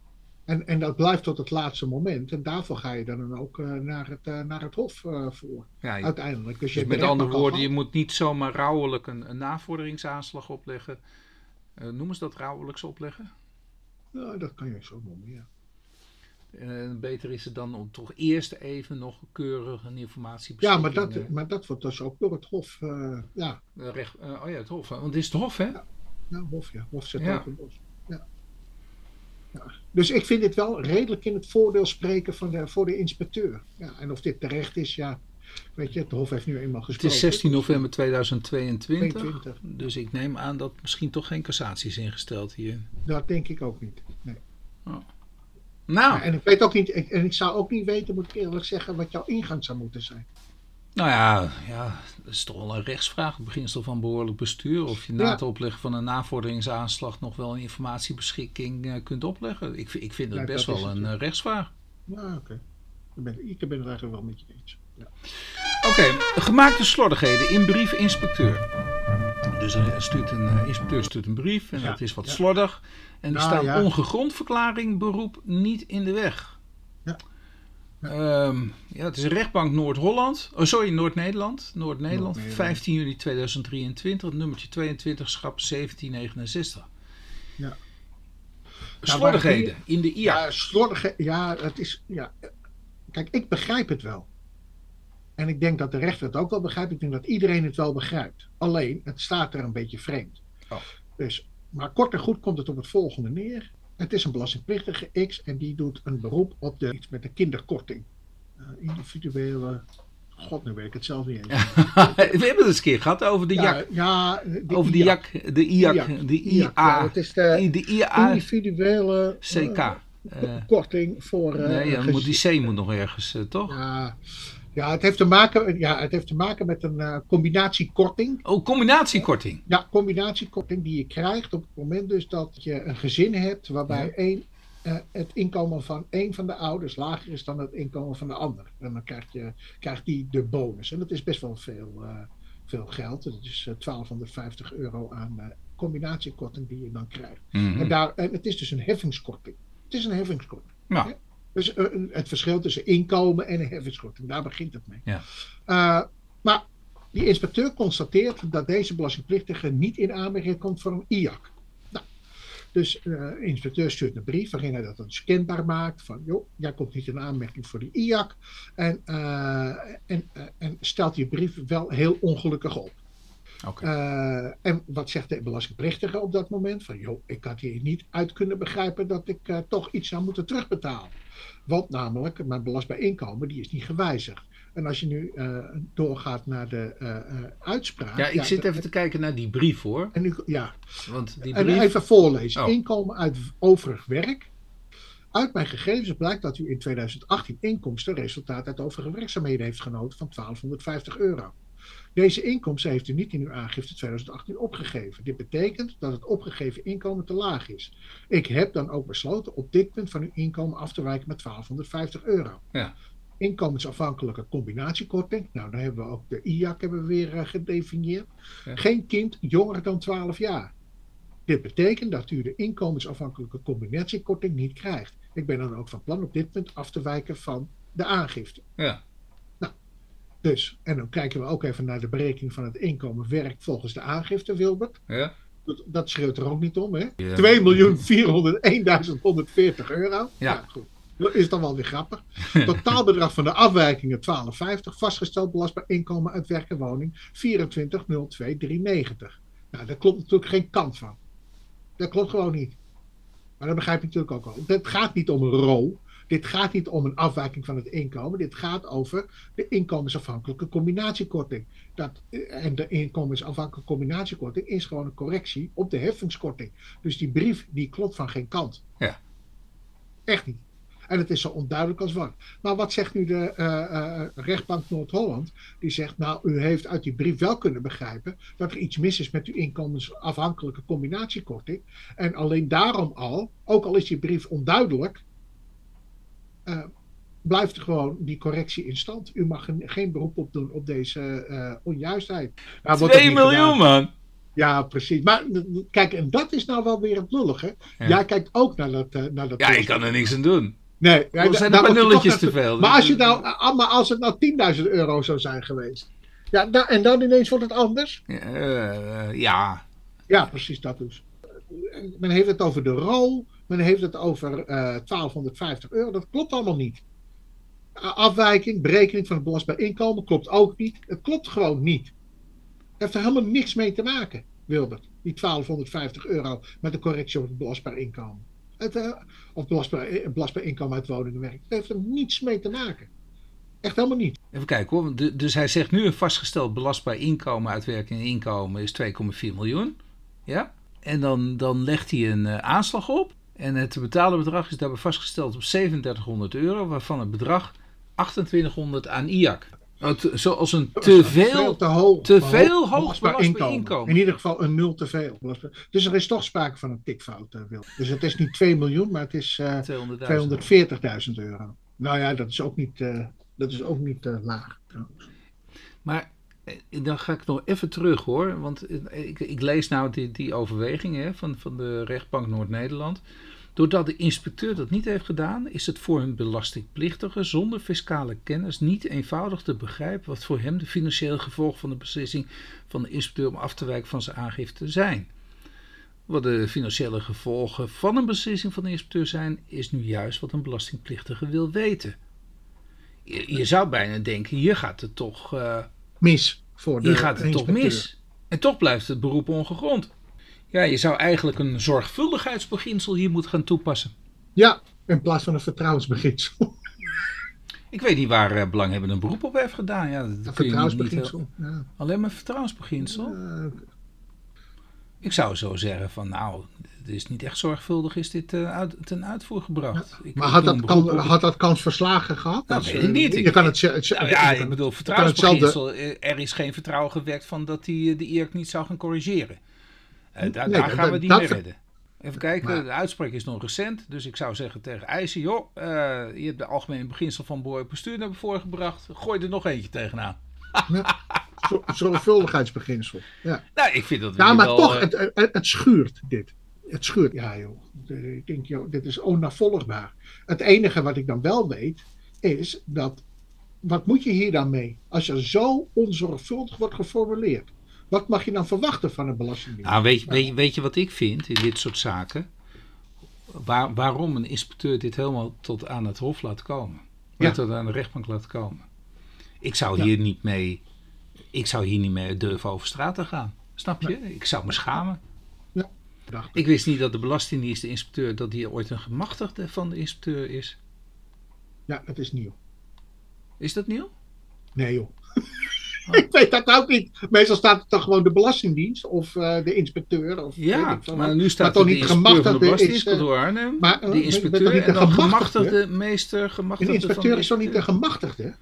En, en dat blijft tot het laatste moment. En daarvoor ga je dan ook eh, naar, het, eh, naar het Hof eh, voor. ja, je- Uiteindelijk. Dus, je dus hebt met de andere woorden, je moet niet zomaar rouwelijk een, een navorderingsaanslag opleggen. Noemen ze dat rouwelijks opleggen? Ja, dat kan je zo noemen, ja. Eh, beter is het dan om toch eerst even nog keurig een Ja, informatiebeschikking... maar dat, eh, maar dat wordt dus ook door het Hof. eh, ja, recht, oh ja, het Hof. Want het is het Hof, hè? ja, Hof, ja. Hof zet Ja. ook bos. Ja. Ja. Dus ik vind dit wel redelijk in het voordeel spreken van de, voor de inspecteur. Ja, en of dit terecht is, ja. weet je, het Hof heeft nu eenmaal Het gesproken. is 16 november 2022. 22. Dus ik neem aan dat misschien toch geen cassatie is ingesteld hier. Dat denk ik ook niet. Nee. Nou, En ik weet ook niet, ik- en ik zou ook niet weten, moet ik eerlijk zeggen, wat jouw ingang zou moeten zijn. nou ja, ja, dat is toch wel een rechtsvraag. Het beginsel van behoorlijk bestuur. Of je na Ja. het opleggen van een navorderingsaanslag nog wel een informatiebeschikking eh, kunt opleggen. Ik, vind- ik vind het Ja, best dat wel het, een ja. eh, rechtsvraag. Ja, oké. Ik ben, ik ben het eigenlijk wel met je eens. Ja. Oké, gemaakte slordigheden in brief inspecteur. Dus er stuurt een eh, inspecteur stuurt een brief en Ja, dat is wat ja. slordig. En er Nou, staat ja. ongegrond verklaring beroep niet in de weg. Ja. Ehm, ja, het is een rechtbank Noord-Holland. Oh, sorry, Noord-Nederland. Noord-Nederland, Noord-Nederland. 15 juli 2023, nummertje 22, schap 1769. Ja. Slordigheden in de IA. Ja, slordige, ja, het is, ja. Kijk, ik begrijp het wel. En ik denk dat de rechter het ook wel begrijpt. Ik denk dat iedereen het wel begrijpt. Alleen, het staat er een beetje vreemd. Oh. Dus, maar kort en goed komt het op het volgende neer. Het is een belastingplichtige X en die doet een beroep op de, iets met de kinderkorting. Eh, individuele. God, nu weet ik het zelf niet eens. We hebben het eens een keer gehad over de Ja, JAK. ja, de Over de. JAK, de IAK, IAK. de ja, IA. het is de De IA individuele eh, CK. Eh, korting voor. eh, nee, ja, gezin- moet die C moet nog ergens, eh, toch? Ja, ja, het heeft te maken, ja, het heeft te maken met een eh, combinatiekorting. Oh, combinatiekorting. Ja, combinatiekorting die je krijgt op het moment dus dat je een gezin hebt waarbij Ja. één, eh, het inkomen van één van de ouders lager is dan het inkomen van de ander. En dan krijgt, je, krijgt die de bonus. En dat is best wel veel, eh, veel geld. Dat is eh, 1250 euro aan combinatiekorting die je dan krijgt. Mhm. En, daar, en het is dus een heffingskorting. Het is een heffingskorting. Nou, Dus eh, het verschil tussen inkomen en een heffingskorting, daar begint het mee. Ja. Eh, maar die inspecteur constateert dat deze belastingplichtige niet in aanmerking komt voor een IAC. Nou, dus eh, de inspecteur stuurt een brief waarin hij dat dus kenbaar maakt van, joh, jij komt niet in aanmerking voor die IAC. En, eh, en, eh, en stelt die brief wel heel ongelukkig op. Eh, en wat zegt de belastingplichtige op dat moment? Van, joh, ik had hier niet uit kunnen begrijpen dat ik eh, toch iets zou moeten terugbetalen. Want namelijk, mijn belastbaar inkomen, die is niet gewijzigd. En als je nu eh, doorgaat naar de eh, eh, uitspraak. Ja, ik zit de- even te kijken naar die brief hoor. En nu, ja, Want die en even voorlezen. Oh. Inkomen uit overig werk. Uit mijn gegevens blijkt dat u in 2018 inkomsten resultaat uit overige werkzaamheden heeft genoten van 1250 euro. Deze inkomsten heeft u niet in uw aangifte 2018 opgegeven. Dit betekent dat het opgegeven inkomen te laag is. Ik heb dan ook besloten op dit punt van uw inkomen af te wijken met 1250 euro. Ja. Inkomensafhankelijke combinatiekorting. Nou, dan hebben we ook de IAC hebben we weer eh, gedefinieerd. Ja. Geen kind jonger dan 12 jaar. Dit betekent dat u de inkomensafhankelijke combinatiekorting niet krijgt. Ik ben dan ook van plan op dit punt af te wijken van de aangifte. Ja. Dus, en dan kijken we ook even naar de berekening van het inkomen werk volgens de aangifte, Wilbert. Ja. Dat, dat schreeuwt er ook niet om, hè? Ja. 2.401.140 euro. Ja. goed. Dat is dan wel weer grappig. Totaalbedrag van de afwijkingen 12,50. Vastgesteld belastbaar inkomen uit werk en woning 24.02.390. Nou, daar klopt natuurlijk geen kant van. Dat klopt gewoon niet. Maar dat begrijp je natuurlijk ook al. Het gaat niet om een rol. Dit gaat niet om een afwijking van het inkomen. Dit gaat over de inkomensafhankelijke combinatiekorting. Dat, eh, en de inkomensafhankelijke combinatiekorting is gewoon een correctie op de heffingskorting. Dus die brief die klopt van geen kant. Ja. Echt niet. En het is zo onduidelijk als wat. Maar wat zegt nu de eh, eh, rechtbank Noord-Holland? Die zegt, nou, u heeft uit die brief wel kunnen begrijpen dat er iets mis is met uw inkomensafhankelijke combinatiekorting. En alleen daarom al, ook al is die brief onduidelijk, eh, blijft gewoon die correctie in stand. U mag geen beroep op doen op deze eh, onjuistheid. Nou, wordt dat 2 niet miljoen gedaan. man. Ja, precies. Maar kijk, en dat is nou wel weer het lullige. Ja. Jij kijkt ook naar dat. eh, naar dat Ja, ik kan er niks aan doen. Nee, ja, Er zijn je nulletjes te veel. Maar als, je nou, ah, maar als het nou 10.000 euro zou zijn geweest. Ja, da- en dan ineens wordt het anders. Ja, ja. Ja, precies dat dus. Men heeft het over de rol. Men heeft het over eh 1250 euro. Dat klopt allemaal niet. Afwijking, berekening van het belastbaar inkomen klopt ook niet. Het klopt gewoon niet. Heeft er helemaal niks mee te maken, Wilbert. Die 1250 euro met de correctie op het belastbaar inkomen. Het, eh, of belastbaar, eh, belastbaar inkomen uit woning en werk. Het heeft er niets mee te maken. Echt helemaal niet. Even kijken hoor. Dus hij zegt nu een vastgesteld belastbaar inkomen, uitwerking en inkomen is 2,4 miljoen. Ja? En dan, dan legt hij een aanslag op. En het te betalen bedrag is daarbij vastgesteld op 3700 euro, waarvan het bedrag 2800 aan IAC. Zoals een te veel, te, hoog, te veel hoog inkomen. inkomen. In ieder geval een nul te veel. Dus er is toch sprake van een tikfout, uh, Wil. Dus het is niet 2 miljoen, maar het is uh, 240.000 euro. Nou ja, dat is ook niet, uh, dat is ook niet uh, laag. Trouwens. Maar dan ga ik nog even terug hoor. Want ik, ik lees nou die, die overweging hè, van, van de rechtbank Noord-Nederland. Doordat de inspecteur dat niet heeft gedaan, is het voor een belastingplichtige zonder fiscale kennis niet eenvoudig te begrijpen wat voor hem de financiële gevolgen van de beslissing van de inspecteur om af te wijken van zijn aangifte zijn. Wat de financiële gevolgen van een beslissing van de inspecteur zijn, is nu juist wat een belastingplichtige wil weten. Je, zou bijna denken, hier gaat het toch uh, mis. Voor de hier gaat het toch mis. En toch blijft het beroep ongegrond. Ja, je zou eigenlijk een zorgvuldigheidsbeginsel hier moeten gaan toepassen. Ja, in plaats van een vertrouwensbeginsel. Ik weet niet waar uh, belanghebbende een beroep op heeft gedaan. Ja, dat vertrouwensbeginsel. ja. Alleen maar vertrouwensbeginsel? Ik zou zo zeggen van nou, is niet echt zorgvuldig is dit uh, uit, ten uitvoer gebracht. Maar had, dat kan, had dat kans verslagen gehad? Nou, weet ik niet. Je kan het, het, nou, ja, ik bedoel, vertrouwensbeginsel. Er is geen vertrouwen gewekt van dat hij de IRK niet zou gaan corrigeren. Uh, daar, nee, daar gaan we niet mee redden. Even kijken, de uitspraak is nog recent. Dus ik zou zeggen tegen IJsje, joh, uh, je hebt de algemene beginsel van behoorlijk bestuur naar voren gebracht. Gooi er nog eentje tegenaan. Ja, zorgvuldigheidsbeginsel. Ja. Nou, ik vind dat Ja, maar wel, toch, het, het, het, schuurt dit. Het schuurt. Ja, joh. Ik denk, joh, dit is onnavolgbaar. Het enige wat ik dan wel weet, is dat. Wat moet je hier dan mee? Als je zo onzorgvuldig wordt geformuleerd. Wat mag je dan verwachten van een belastingdienst? Nou, weet, weet, weet je wat ik vind in dit soort zaken? Waar, waarom een inspecteur dit helemaal tot aan het hof laat komen? Ja. Tot aan de rechtbank laat komen. Ik zou hier niet mee. Ik zou hier niet mee durven over straat te gaan. Snap je? Ik zou me schamen. Ik wist niet dat de Belastingdienst, de inspecteur, dat die ooit een gemachtigde van de inspecteur is. Ja, dat is nieuw. Is dat nieuw? Nee joh. ik weet dat ook niet. Meestal staat het dan gewoon de Belastingdienst of uh, de inspecteur. Of, ja, maar nu staat er de inspecteur van de Belastingdienst Arnhem. Maar, uh, de inspecteur en de gemachtigde meester. Gemachtigde de inspecteur is toch niet de gemachtigde?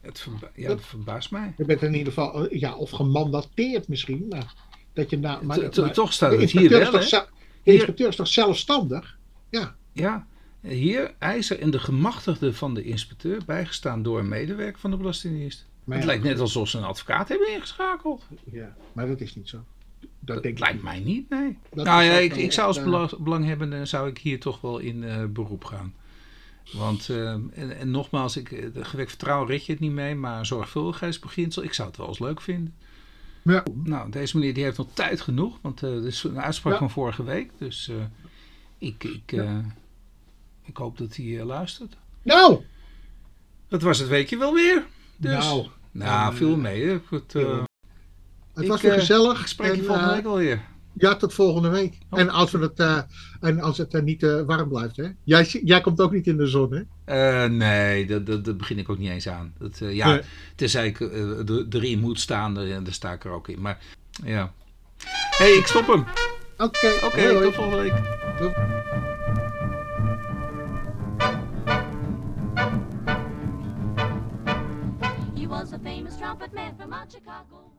Het verba ja, dat verbaast mij. Je bent in ieder geval, ja, of gemandateerd misschien. Maar, dat je na, maar, maar, toch staat het hier wel, De inspecteur is toch zelfstandig? Ja. Ja, hier eisen en de gemachtigde van de inspecteur, bijgestaan door een medewerker van de Belastingdienst. Maar het lijkt net alsof ze een advocaat hebben ingeschakeld. Ja, maar dat is niet zo. Dat, dat lijkt mij niet, nee. Dat nou ja, ik, ik zou als belang, belanghebbende zou ik hier toch wel in uh, beroep gaan. Want, uh, en, en, nogmaals, ik, eh, gewekt vertrouwen red je het niet mee, maar zorgvuldigheidsbeginsel, ik zou het wel eens leuk vinden. Ja. Nou, deze meneer die heeft nog tijd genoeg, want uh, dit is een uitspraak ja. van vorige week. Dus uh, ik, ik, ja. ik hoop dat hij luistert. Nou! Dat was het weekje wel weer. Dus, nou, nou veel mee. Hè. Het, uh, het was weer gezellig. Ik spreek je volgende week alweer. Ja, tot volgende week. Oh. En als, we het, uh, en als het uh, niet uh, warm blijft, hè? Jij, jij komt ook niet in de zon, hè? nee, dat, dat, dat, begin ik ook niet eens aan. Dat, ja, nee. Tenzij ik erin moet staan, en daar sta ik er ook in. Maar ja. Hé, hey, ik stop hem. Oké, okay, Oké, okay, tot volgende week. Doei. was a famous trumpet man from out Chicago.